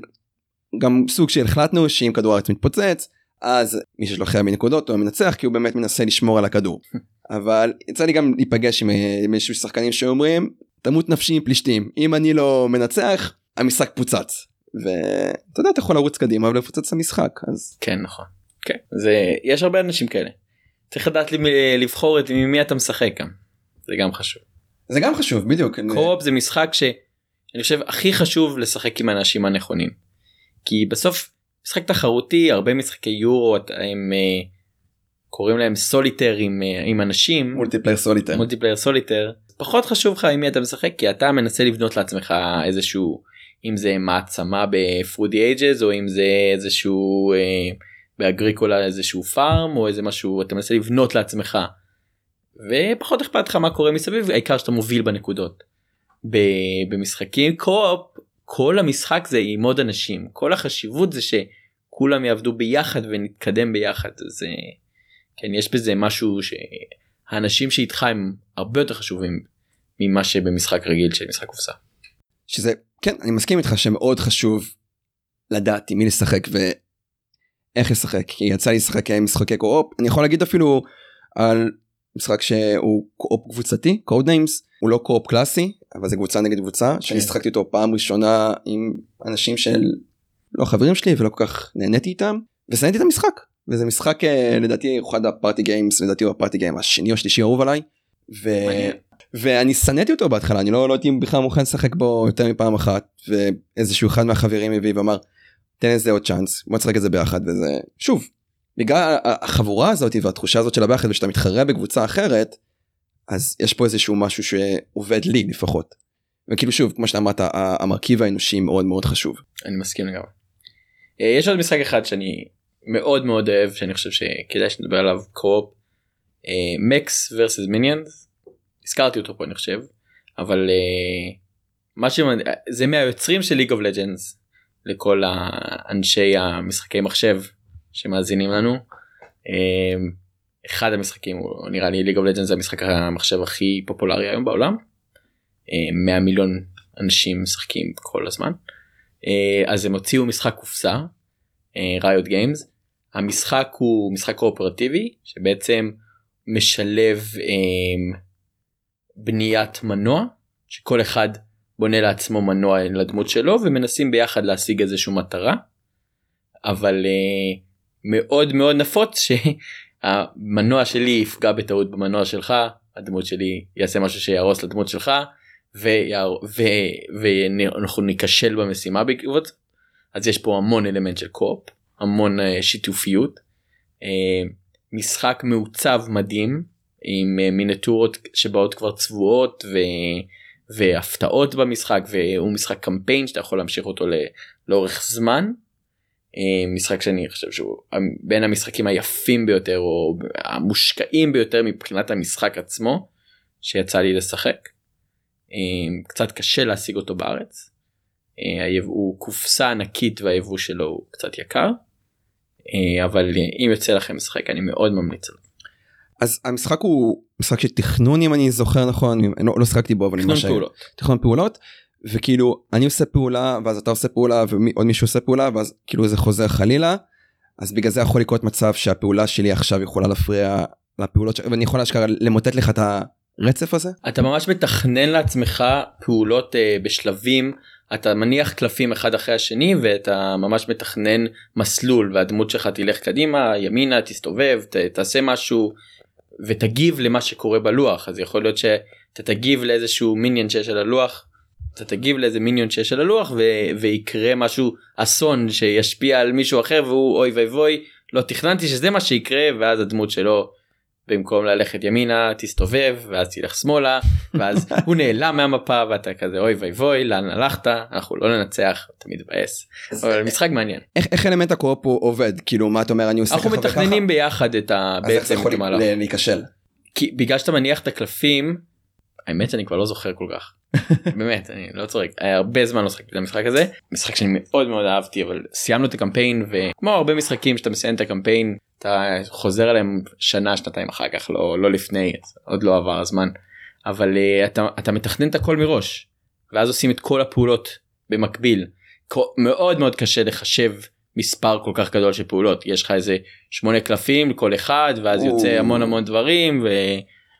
גם סוג של החלטנו שאם כדור הארץ מתפוצץ אז מי שיש לו הכי הרבה נקודות הוא המנצח כי הוא באמת מנסה לשמור על הכדור אבל יצא לי גם להיפגש עם אה, עם איזשהו שחקנים שאומרים תמות נפשי עם פלישתים אם אני לא מנצח המשחק פוצץ ואתה יודע אתה יכול לרוץ קדימה ולפוצץ את המשחק אז כן נכון. כן זה יש הרבה אנשים כאלה. צריך לדעת למי- לבחור את מי אתה משחק גם. זה גם חשוב. זה גם חשוב בדיוק קו-אופ זה משחק שאני חושב הכי חשוב לשחק עם האנשים הנכונים. כי בסוף משחק תחרותי הרבה משחקי יורו הם אה, קוראים להם סוליטר עם, אה, עם אנשים multiplayer solitaire multiplayer solitaire פחות חשוב לך עם מי אתה משחק כי אתה מנסה לבנות לעצמך איזשהו אם זה מעצמה ב Through the Ages או אם זה איזשהו אה, ב Agricola איזשהו farm או איזה משהו אתה מנסה לבנות לעצמך. ופחות אכפת לך מה קורה מסביב העיקר שאתה מוביל בנקודות. במשחקים קו-אופ כל המשחק זה עם עוד אנשים כל החשיבות זה שכולם יעבדו ביחד ונתקדם ביחד זה כן יש בזה משהו שהאנשים שאיתך הם הרבה יותר חשובים ממה שבמשחק רגיל של משחק קופסה. שזה כן אני מסכים איתך שמאוד חשוב לדעת עם מי לשחק ואיך לשחק כי יצא לי לשחק עם משחקי קו-אופ אני יכול להגיד אפילו על משחק שהוא co-op קבוצתי Codenames הוא לא co-op קלאסי אבל זה קבוצה נגד קבוצה שאני כן. שחקתי אותו פעם ראשונה עם אנשים של לא חברים שלי ולא כל כך נהניתי איתם ושנאתי את המשחק וזה משחק אה, לדעתי אחד ה party games לדעתי הוא ה party game השני או השלישי האהוב עליי. ו... ואני שנאתי אותו בהתחלה אני לא, לא הייתי בכלל מוכן לשחק בו יותר מפעם אחת ואיזשהו אחד מהחברים הביא ואמר תן לזה עוד צ'אנס בוא נשחק את זה ביחד וזה שוב בגלל החבורה הזאת והתחושה הזאת של הביחד ושאתה מתחרה בקבוצה אחרת אז יש פה איזשהו משהו שעובד לי לפחות. וכאילו שוב כמו שאמרת המרכיב האנושי מאוד מאוד חשוב. אני מסכים לגמרי. אה, יש עוד משחק אחד שאני מאוד מאוד אוהב שאני חושב שכדאי שנדבר עליו co-op. Mechs versus Minions. הזכרתי אותו פה אני חושב אבל אה, מה שזה מהיוצרים של League of Legends לכל האנשי המשחקי מחשב שמאזינים לנו. אה, אחד המשחקים הוא נראה לי League of Legends זה המשחק המחשב הכי פופולרי היום בעולם. אה, 100 מיליון אנשים משחקים כל הזמן. אה, אז הם הוציאו משחק קופסה Riot Games המשחק הוא משחק קואופרטיבי שבעצם משלב אה, בניית מנוע שכל אחד בונה לעצמו מנוע לדמות שלו ומנסים ביחד להשיג איזושהי מטרה. אבל אה, מאוד מאוד נפוץ שהמנוע שלי יפגע בטעות במנוע שלך הדמות שלי יעשה משהו שיהרוס לדמות שלך ויער- ו- ואנחנו ניכשל במשימה בעקבות. אז יש פה המון אלמנט של קופ המון אה, שיתופיות. אה, משחק מעוצב מדהים עם אה, מיניאטורות שבאות כבר צבועות ו... והפתעות במשחק והוא משחק קמפיין שאתה יכול להמשיך אותו. לאורך זמן. אה, משחק שאני חושב שהוא בין המשחקים היפים ביותר או המושקעים ביותר מבחינת המשחק עצמו שיצא לי לשחק. אה, קצת קשה להשיג אותו בארץ. הוא קופסה ענקית והיבוא שלו הוא קצת יקר. אבל אם יוצא לכם לשחק אני מאוד ממליץ עליו. אז המשחק הוא משחק של תכנון אם אני זוכר נכון אני לא, לא שחקתי בו אבל תכנון פעולות. תכנון פעולות וכאילו אני עושה פעולה ואז אתה עושה פעולה ועוד מישהו עושה פעולה ואז כאילו זה חוזר חלילה אז בגלל זה יכול לקרות מצב שהפעולה שלי עכשיו יכולה להפריע לפעולות ש... ואני יכול אשכרה למוטט לך את הרצף הזה. אתה ממש מתכנן לעצמך פעולות uh, בשלבים אתה מניח קלפים אחד אחרי השני ואתה ממש מתכנן מסלול והדמות שלך תלך קדימה ימינה תסתובב ת, תעשה משהו ותגיב למה שקורה בלוח. אז יכול להיות שאתה תגיב לאיזשהו מיניון שיש על הלוח אתה תגיב לאיזה מיניון שיש על הלוח ו- ויקרה משהו אסון שישפיע על מישהו אחר והוא אוי ואי לא תכננתי שזה מה שיקרה ואז הדמות שלו במקום ללכת ימינה תסתובב ואז תלך שמאלה ואז הוא נעלם מהמפה ואתה כזה אוי ואי ואי לאן הלכת? אנחנו לא ננצח אתה מתבאס. אבל משחק מעניין. איך, איך אלמנט הקורפ הוא עובד? כאילו מה אתה אומר אני עושה אנחנו מתכננים ביחד את ה... אז איך זה יכול להיכשל? כי בגלל שאתה מניח את הקלפים האמת שאני כבר לא זוכר כל כך. באמת אני לא צוחק. הרבה זמן לא שחקתי את המשחק הזה. משחק שאני מאוד מאוד אהבתי אבל סיימנו את הקמפיין וכמו הרבה משחקים שאתה מסיים את הקמפיין אתה חוזר עליהם שנה שנתיים אחר כך לא לא לפני עוד לא עבר הזמן אבל uh, אתה אתה מתכנן את הכל מראש ואז עושים את כל הפעולות במקביל מאוד מאוד קשה לחשב מספר כל כך גדול של פעולות יש לך איזה שמונה קלפים לכל אחד ואז יוצא המון המון דברים. ו...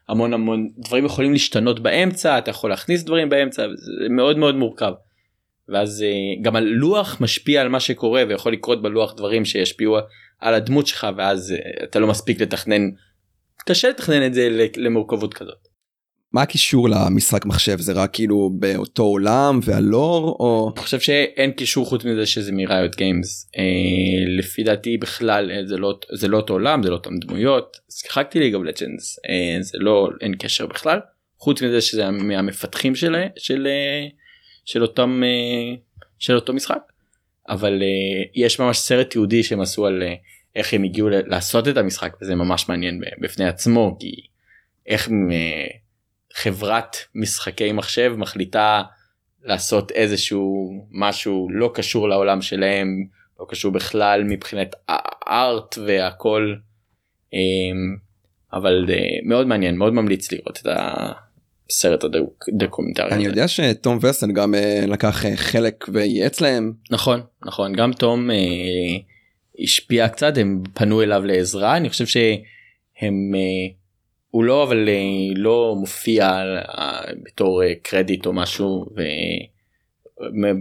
המון המון דברים יכולים להשתנות באמצע אתה יכול להכניס דברים באמצע זה מאוד מאוד מורכב. ואז אה, גם הלוח משפיע על מה שקורה ויכול לקרות בלוח דברים שישפיעו על הדמות שלך ואז אה, אתה לא מספיק לתכנן קשה לתכנן את זה למורכבות כזאת. מה הקישור למשחק מחשב? זה רק כאילו באותו עולם והלור או? אני חושב שאין קישור חוץ מזה שזה מראיות גיימס אה, לפי דעתי בכלל אה, זה לא זה לא אותו עולם זה לא אותם דמויות. שיחקתי לי גם לג'נדס אה, זה לא אין קשר בכלל. חוץ מזה שזה מהמפתחים של של אה, של אותם אה, של אותו משחק אבל אה, יש ממש סרט יהודי שהם עשו על אה, איך הם הגיעו לעשות את המשחק וזה ממש מעניין בפני עצמו כי איך. אה, חברת משחקי מחשב מחליטה לעשות איזשהו משהו לא קשור לעולם שלהם לא קשור בכלל מבחינת הארט והכל אבל מאוד מעניין מאוד ממליץ לראות את הסרט הדוקומנטרי. אני יודע שתום וסן גם אה, לקח אה, חלק וייעץ להם. נכון נכון גם תום השפיע קצת הם פנו אליו לעזרה אני חושב שהם הוא לא אבל אה, לא מופיע אה, בתור אה, קרדיט או משהו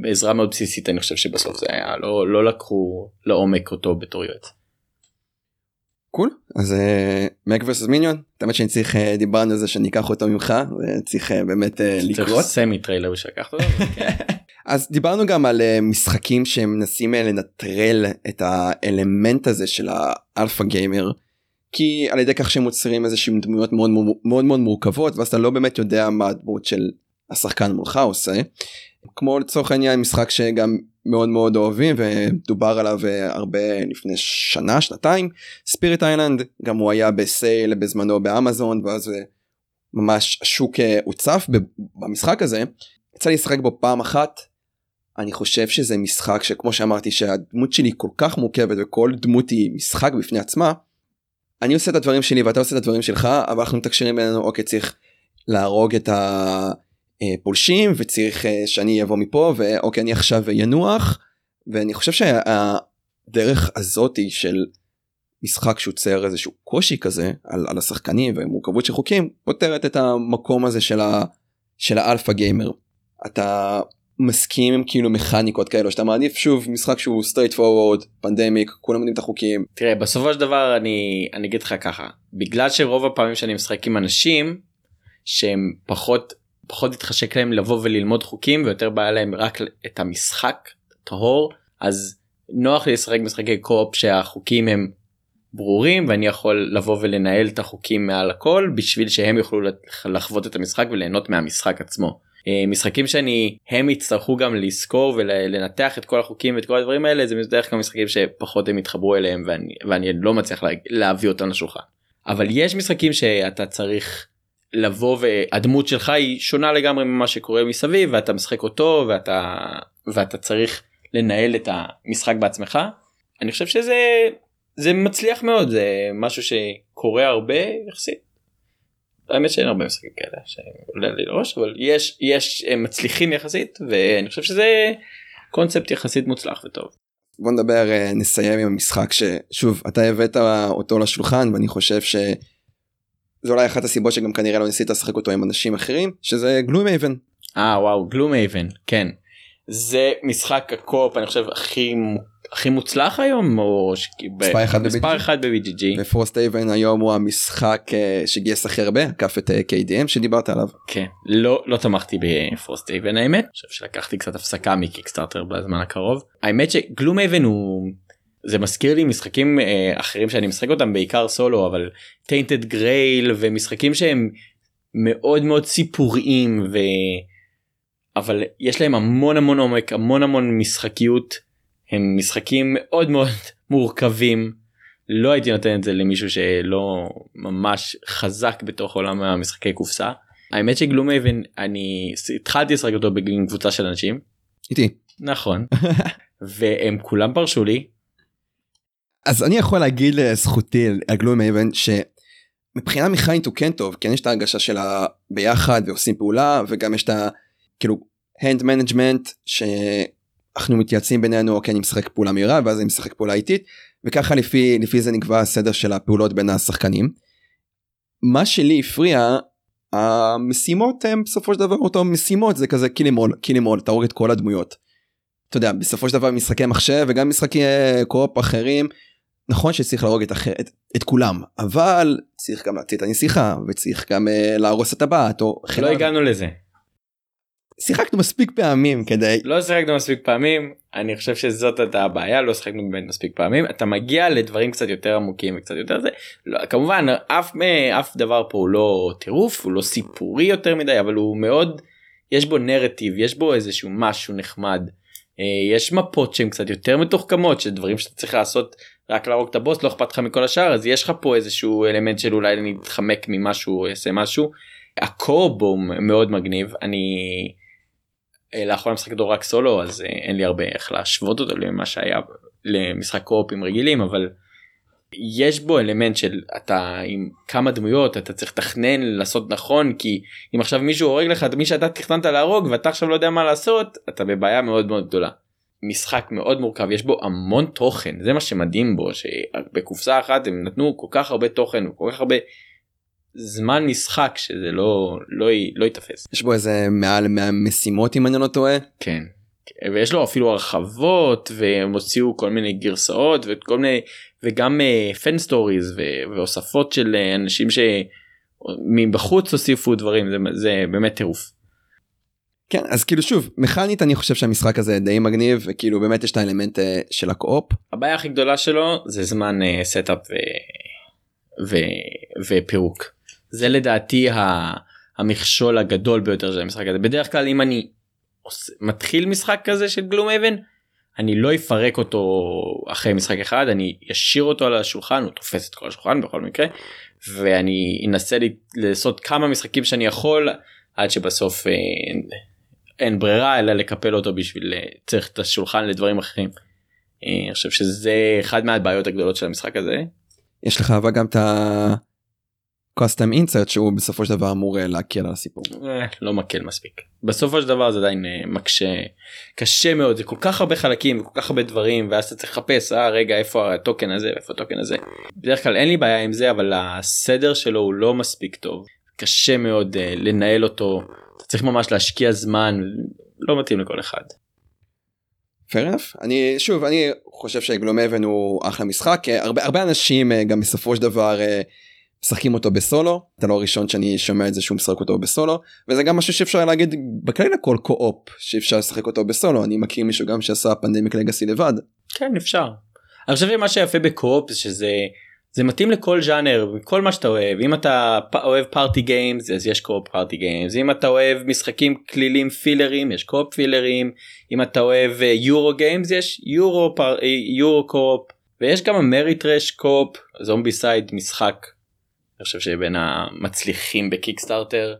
ועזרה מאוד בסיסית אני חושב שבסוף זה היה לא לא לקחו לעומק אותו בתור יועץ. cool אז Mech versus Minion האמת שאני צריך דיברנו על זה שאני אקח אותו ממך וצריך באמת לקרות. סמי טריילר שלקחת אותו. כן. אז דיברנו גם על משחקים שמנסים לנטרל את האלמנט הזה של ה alpha gamer. כי על ידי כך שהם יוצרים איזה שהם דמויות מאוד מאוד מאוד מורכבות ואז אתה לא באמת יודע מה הדמות של השחקן מולך עושה. כמו לצורך העניין משחק שגם מאוד מאוד אוהבים ודובר עליו אה, הרבה לפני שנה שנתיים Spirit Island גם הוא היה ב sale בזמנו באמזון ואז אה, ממש השוק אה, הוצף במשחק הזה. יצא לי לשחק בו פעם אחת אני חושב שזה משחק שכמו שאמרתי שהדמות שלי כל כך מורכבת וכל דמות היא משחק בפני עצמה אני עושה את הדברים שלי ואתה עושה את הדברים שלך אבל אנחנו מתקשרים בינינו אוקיי צריך להרוג את הפולשים וצריך אה, שאני אבוא מפה ואוקיי אני עכשיו ינוח ואני חושב שהדרך הזאתי של משחק שיוצר איזשהו קושי כזה על, על השחקנים ומורכבות של חוקים פותרת את המקום הזה של, ה, של האלפא גיימר. אתה מסכים עם כאילו מכניקות כאלו שאתה מעדיף שוב משחק שהוא straight forward פנדמיק כולם יודעים את החוקים. תראה בסופו של דבר אני אני אגיד לך ככה בגלל שרוב הפעמים שאני משחק עם אנשים שהם פחות פחות התחשק להם לבוא וללמוד חוקים ויותר בעיה להם רק את המשחק טהור אז נוח לי לשחק משחקי קופ שהחוקים הם ברורים ואני יכול לבוא ולנהל את החוקים מעל הכל בשביל שהם יוכלו לחוות את המשחק וליהנות מהמשחק עצמו. אה, משחקים שאני הם יצטרכו גם לזכור ולנתח את כל החוקים ואת כל הדברים האלה זה בדרך כלל משחקים שפחות הם יתחברו אליהם ואני, ואני לא מצליח לה, להביא אותם לשולחן. אבל יש משחקים שאתה צריך לבוא והדמות שלך היא שונה לגמרי ממה שקורה מסביב ואתה משחק אותו ואתה ואתה צריך לנהל את המשחק בעצמך אני חושב שזה זה מצליח מאוד זה משהו שקורה הרבה יחסית. האמת שאין הרבה משחקים כאלה שעולה לי לראש אבל יש יש מצליחים יחסית ואני חושב שזה קונספט יחסית מוצלח וטוב. בוא נדבר אה, נסיים עם המשחק ששוב אתה הבאת אותו לשולחן ואני חושב ש... זה אולי אחת הסיבות שגם כנראה לא ניסית לשחק אותו עם אנשים אחרים שזה גלום אייבן. אה וואו גלום אייבן כן. זה משחק הקופ אני חושב הכי הכי מוצלח היום או מספר אחד מספר אחד ב-BGG ו Frost haven היום הוא המשחק אה, שגייס הכי הרבה עקף את אה, KDM שדיברת עליו. כן. לא לא תמכתי ב Frosthaven האמת. אני חושב שלקחתי קצת הפסקה מ Kickstarter בזמן הקרוב. האמת ש Gloomhaven הוא זה מזכיר לי משחקים אה, אחרים שאני משחק אותם בעיקר סולו אבל Tainted Grail ומשחקים שהם מאוד מאוד סיפוריים ו... אבל יש להם המון המון עומק המון המון משחקיות הם משחקים מאוד מאוד מורכבים לא הייתי נותן את זה למישהו שלא ממש חזק בתוך עולם המשחקי קופסה האמת שגלום אבן אני התחלתי לשחק אותו בגין קבוצה של אנשים. איתי. נכון. והם כולם פרשו לי אז אני יכול להגיד לזכותי על גלום אבן שמבחינה מכנית הוא כן טוב כן יש את ההרגשה של הביחד ועושים פעולה וגם יש את ה... כאילו hand management שאנחנו מתייעצים בינינו אוקיי אני משחק פעולה מהירה ואז אני משחק פעולה איטית וככה לפי לפי זה נקבע הסדר של הפעולות בין השחקנים. מה שלי הפריע המשימות הם בסופו של דבר אותו משימות זה כזה קילימול קילימול תהרוג את כל הדמויות. אתה יודע בסופו של דבר משחקי מחשב וגם משחקי קופ אחרים נכון שצריך להרוג את, אחר, את, את כולם אבל צריך גם להוציא את הנסיכה וצריך גם uh, להרוס את הבת או לא הגענו לזה. שיחקנו מספיק פעמים כדי לא שיחקנו מספיק פעמים אני חושב שזאת הייתה הבעיה לא שיחקנו באמת מספיק פעמים. אתה מגיע לדברים קצת יותר עמוקים וקצת יותר זה. לא, כמובן אף אף דבר פה הוא לא טירוף הוא לא סיפורי יותר מדי אבל הוא מאוד יש בו נרטיב יש בו איזשהו משהו נחמד. אה, יש מפות שהן קצת יותר מתוחכמות של דברים שאתה צריך לעשות רק להרוג את הבוס לא אכפת לך מכל השאר אז יש לך פה איזשהו אלמנט של אולי להתחמק ממשהו אעשה משהו. הקורבו מאוד מגניב אני אה, לאחרונה משחק אותו רק סולו אז אה, אין לי הרבה איך להשוות אותו למה שהיה למשחק קורפים רגילים אבל יש בו אלמנט של אתה עם כמה דמויות אתה צריך לתכנן לעשות נכון כי אם עכשיו מישהו הורג לך את מי שאתה תכננת להרוג ואתה עכשיו לא יודע מה לעשות אתה בבעיה מאוד מאוד גדולה. משחק מאוד מורכב יש בו המון תוכן זה מה שמדהים בו שבקופסה אחת הם נתנו כל כך הרבה תוכן כל כך הרבה זמן משחק שזה לא לא לא ייתפס. יש בו איזה מעל 100 משימות אם אני לא טועה. כן. ויש לו אפילו הרחבות והם הוציאו כל מיני גרסאות וכל מיני וגם fan אה, stories והוספות של אה, אנשים שמבחוץ הוסיפו דברים זה, זה באמת טירוף. כן אז כאילו שוב מכנית אני חושב שהמשחק הזה די מגניב וכאילו באמת יש את האלמנט אה, של ה co-op. הבעיה הכי גדולה שלו זה זמן setup אה, ו... ו... ופירוק. זה לדעתי המכשול הגדול ביותר של המשחק הזה בדרך כלל אם אני מתחיל משחק כזה של גלום אבן אני לא אפרק אותו אחרי משחק אחד אני אשאיר אותו על השולחן הוא תופס את כל השולחן בכל מקרה ואני אנסה לעשות כמה משחקים שאני יכול עד שבסוף אין, ברירה אלא לקפל אותו בשביל אה, צריך את השולחן לדברים אחרים. אה, אני חושב שזה אחד מהבעיות הגדולות של המשחק הזה. יש לך אבל גם את ה... קוסטם אינסרט שהוא בסופו של דבר אמור אה, להקל על הסיפור. לא מקל מספיק. בסופו של דבר זה עדיין מקשה קשה מאוד זה כל כך הרבה חלקים וכל כך הרבה דברים ואז אתה צריך לחפש אה רגע איפה הטוקן הזה איפה הטוקן הזה. בדרך כלל אין לי בעיה עם זה אבל הסדר שלו הוא לא מספיק טוב קשה מאוד לנהל אותו אתה צריך ממש להשקיע זמן לא מתאים לכל אחד. fair enough אני שוב אני חושב ש Gloomhaven הוא אחלה משחק הרבה הרבה אנשים גם בסופו של דבר. משחקים אותו בסולו אתה לא הראשון שאני שומע את זה שהוא משחק אותו בסולו וזה גם משהו שאפשר להגיד בכלל לכל co-op שאפשר לשחק אותו בסולו אני מכיר מישהו גם שעשה Pandemic Legacy לבד. כן אפשר. אני חושב שמה שיפה ב co-op שזה זה מתאים לכל ז'אנר כל מה שאתה אוהב. אם אתה אוהב party games אז יש co-op party games אם אתה אוהב משחקים קלילים fillers יש co-op fillers אם אתה אוהב Euro games יש Euro Euro co-op ויש גם Ameritrash co-op Zombicide משחק אני חושב שבין המצליחים ב Kickstarter.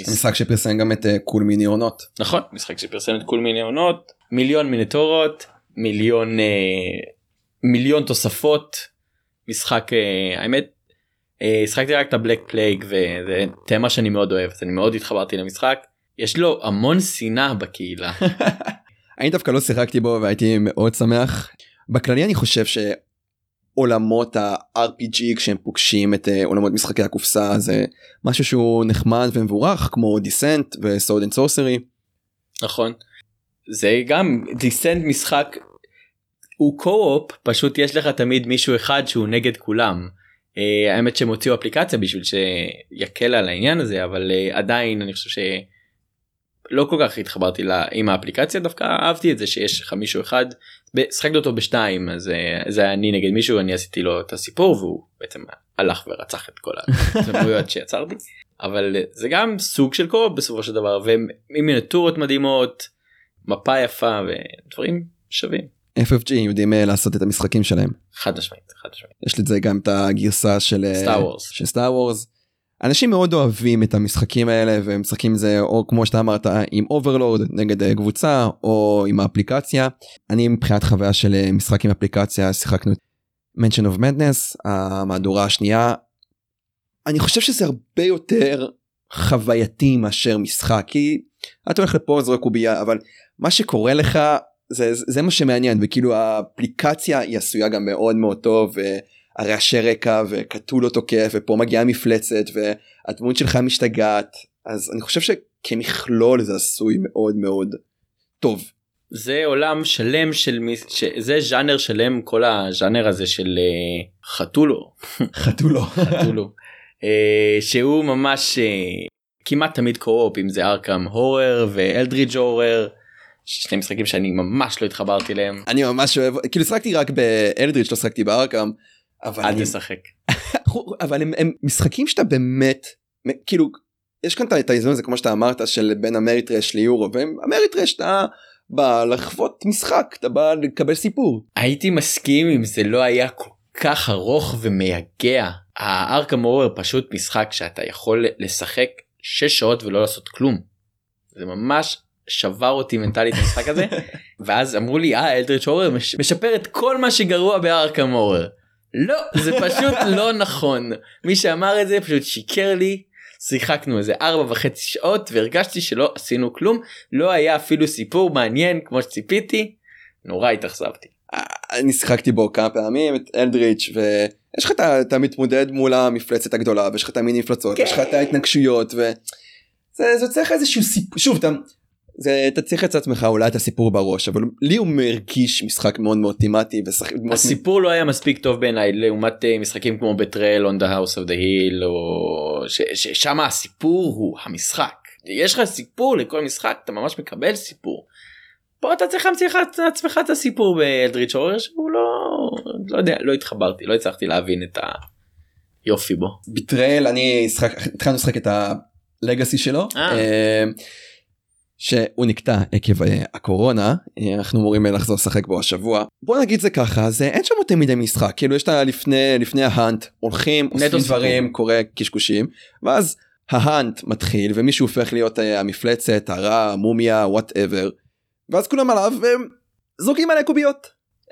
משחק שפרסם גם את Cool Mini Or Not. נכון משחק שפרסם את Cool Mini Or Not. מיליון מיניטורות מיליון אה, מיליון תוספות משחק אה, האמת אה, שיחקתי רק את ה Black Plague וזה תמה שאני מאוד אוהב אז אני מאוד התחברתי למשחק יש לו המון שנאה בקהילה. אני דווקא לא שיחקתי בו והייתי מאוד שמח. בכללי אני חושב שעולמות ה-RPG כשהם פוגשים את אה, עולמות משחקי הקופסה זה משהו שהוא נחמד ומבורך כמו Descent ו Sword and Sorcery. נכון. זה גם Descent משחק הוא co-op פשוט יש לך תמיד מישהו אחד שהוא נגד כולם. אה, האמת שהם הוציאו אפליקציה בשביל שיקל על העניין הזה אבל אה, עדיין אני חושב שלא כל כך התחברתי לה עם האפליקציה דווקא אהבתי את זה שיש לך מישהו אחד שחקתי אותו בשתיים אז uh, זה אני נגד מישהו אני עשיתי לו את הסיפור והוא בעצם הלך ורצח את כל הדמויות שיצרתי אבל זה גם סוג של קו בסופו של דבר ומיניאטורות מדהימות מפה יפה ודברים שווים. FFG יודעים אה, לעשות את המשחקים שלהם. חד משמעית, חד משמעית. יש לזה גם את הגרסה של סטאר וורס. של סטאר וורס. אנשים מאוד אוהבים את המשחקים האלה ומשחקים זה או כמו שאתה אמרת עם overlord נגד אה, קבוצה או עם האפליקציה. אני מבחינת חוויה של אה, משחק עם אפליקציה שיחקנו את Mansions of Madness המהדורה השנייה. אני חושב שזה הרבה יותר חווייתי מאשר משחק כי אתה הולך לפה זורק קובייה אבל מה שקורה לך זה, זה מה שמעניין וכאילו האפליקציה היא עשויה גם מאוד מאוד טוב והרעשי רקע וקטולו תוקף ופה מגיעה מפלצת והדמות שלך משתגעת אז אני חושב שכמכלול זה עשוי מאוד מאוד טוב. זה עולם שלם של מי זה ז'אנר שלם כל הז'אנר הזה של אה, חתולו חתולו חתולו אה, שהוא ממש אה, כמעט תמיד קו-אופ אם זה ארקם הורר ואלדריג' הורר. שני משחקים שאני ממש לא התחברתי להם. אני ממש אוהב כאילו שחקתי רק באלדריץ' לא שחקתי בארקאם. אבל אל תשחק. אבל הם, הם משחקים שאתה באמת כאילו יש כאן את האיזון הזה כמו שאתה אמרת של בין המריטרש ליורו והמריטרש אתה בא לחוות משחק אתה בא לקבל סיפור. הייתי מסכים אם זה לא היה כל כך ארוך ומייגע. הארקאם אובר פשוט משחק שאתה יכול לשחק 6 שעות ולא לעשות כלום. זה ממש שבר אותי מנטלית המשחק הזה ואז אמרו לי אה אלדריץ' הורר משפר את כל מה שגרוע בארקם הורר. לא זה פשוט לא נכון. מי שאמר את זה פשוט שיקר לי. שיחקנו איזה ארבע וחצי שעות והרגשתי שלא עשינו כלום. לא היה אפילו סיפור מעניין כמו שציפיתי. נורא התאכזבתי. אני שיחקתי בו כמה פעמים את אלדריץ' ויש לך את המתמודד מול המפלצת הגדולה ויש לך את המיני מפלצות יש לך את ההתנגשויות וזה צריך איזשהו סיפור שוב אתה זה אתה צריך את עצמך אולי את הסיפור בראש אבל לי הוא מרגיש משחק מאוד מאוד תימטי ושחק... הסיפור לא היה מספיק טוב בעיניי לעומת אה, משחקים כמו בטרל on the house of the hill או ששם הסיפור הוא המשחק יש לך סיפור לכל משחק אתה ממש מקבל סיפור. פה אתה צריך להמציא לעצמך את הסיפור באלדריץ' אורר שהוא לא לא יודע לא התחברתי לא הצלחתי להבין את היופי בו. בטרל אני התחלנו לשחק את ה legacy שלו. אה. אה, שהוא נקטע עקב אה, הקורונה אה, אנחנו אמורים לחזור לשחק בו השבוע בוא נגיד זה ככה זה אין שם יותר מדי משחק כאילו יש את לפני לפני ה hunt הולכים עושים דברים קורה קשקושים ואז ה hunt מתחיל ומישהו הופך להיות אה, המפלצת הרע המומיה whatever ואז כולם עליו והם זורקים עליה קוביות.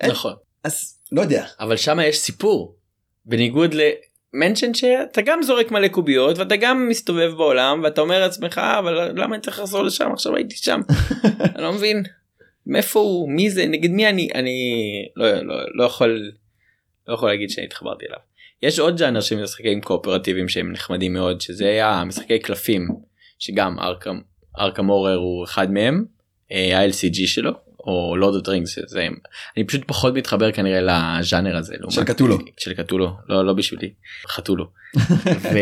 נכון אז לא יודע אבל שם יש סיפור בניגוד Mansions שאתה גם זורק מלא קוביות ואתה גם מסתובב בעולם ואתה אומר לעצמך אבל למה אני צריך לחזור לשם? עכשיו הייתי שם. אני לא מבין. מאיפה הוא? מי זה? נגד מי אני? אני לא, לא, לא יכול לא יכול להגיד שאני התחברתי אליו. יש עוד ג'אנר של משחקים קואופרטיביים שהם נחמדים מאוד שזה היה משחקי קלפים שגם Arkham Arkham Horror הוא אחד מהם אה, ה-LCG שלו או Lord of the Rings זה אני פשוט פחות מתחבר כנראה לז'אנר הזה של Cthulhu. של Cthulhu. לא לא בשבילי. חתולו.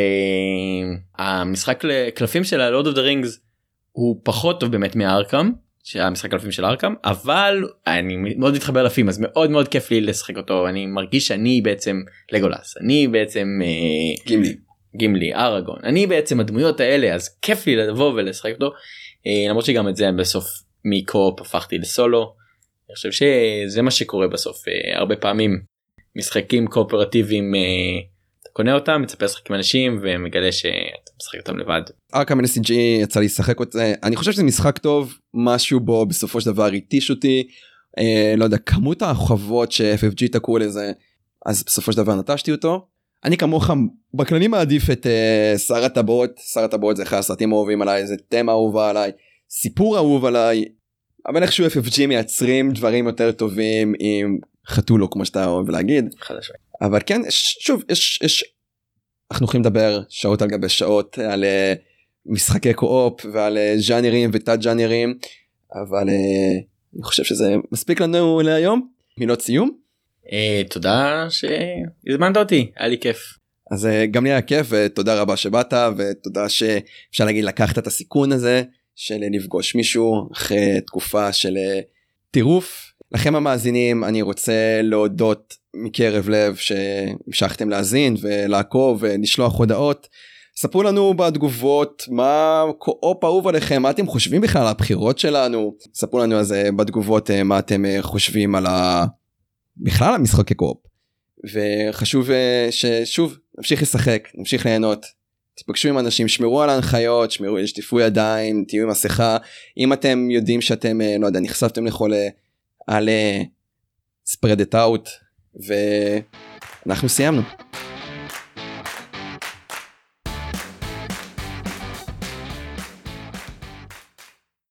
והמשחק קלפים של ה Lord of the Rings הוא פחות טוב באמת מ Arkham שהמשחק קלפים של Arkham אבל אני מאוד מתחבר ל theme אז מאוד מאוד כיף לי לשחק אותו. אני מרגיש שאני בעצם לגולס אני בעצם אה, גימלי. גימלי אראגון. אני בעצם הדמויות האלה אז כיף לי לבוא ולשחק אותו. אה, למרות שגם את זה בסוף מקו-אופ הפכתי לסולו. אני חושב שזה מה שקורה בסוף uh, הרבה פעמים משחקים קואופרטיביים uh, קונה אותם מצפה לשחק עם אנשים ומגלה שאתה משחק אותם לבד. ארכם NSG יצא לי לשחק את זה אני חושב שזה משחק טוב משהו בו בסופו של דבר התיש אותי אה, לא יודע כמות החובות ש-FFG תקעו לזה אז בסופו של דבר נטשתי אותו. אני כמוך בכללי מעדיף את uh, שר הטבעות שר הטבעות זה אחד הסרטים האהובים עליי זה תמה אהובה עליי סיפור אהוב עליי אבל איכשהו FFG מייצרים דברים יותר טובים עם חתולו כמו שאתה אוהב להגיד. אבל כן שוב יש יש אנחנו יכולים לדבר שעות על גבי שעות על uh, משחקי קו-אופ ועל uh, ז'אנרים ותת ז'אנרים אבל uh, אני חושב שזה מספיק לנו להיום מילות סיום. תודה שהזמנת אותי היה לי כיף. אז גם לי היה כיף ותודה רבה שבאת ותודה שאפשר להגיד לקחת את הסיכון הזה של לפגוש מישהו אחרי תקופה של טירוף. לכם המאזינים אני רוצה להודות מקרב לב שהמשכתם להאזין ולעקוב ולשלוח הודעות. ספרו לנו בתגובות מה קו-אופ אהוב עליכם מה אתם חושבים בכלל על הבחירות שלנו ספרו לנו על זה בתגובות מה אתם חושבים על ה... בכלל על משחקי קו-אופ. וחשוב ששוב נמשיך לשחק נמשיך ליהנות תפגשו עם אנשים שמרו על ההנחיות שמרו שטיפו ידיים תהיו עם מסכה אם אתם יודעים שאתם לא יודע נחשפתם לחולה על spread it out ואנחנו סיימנו.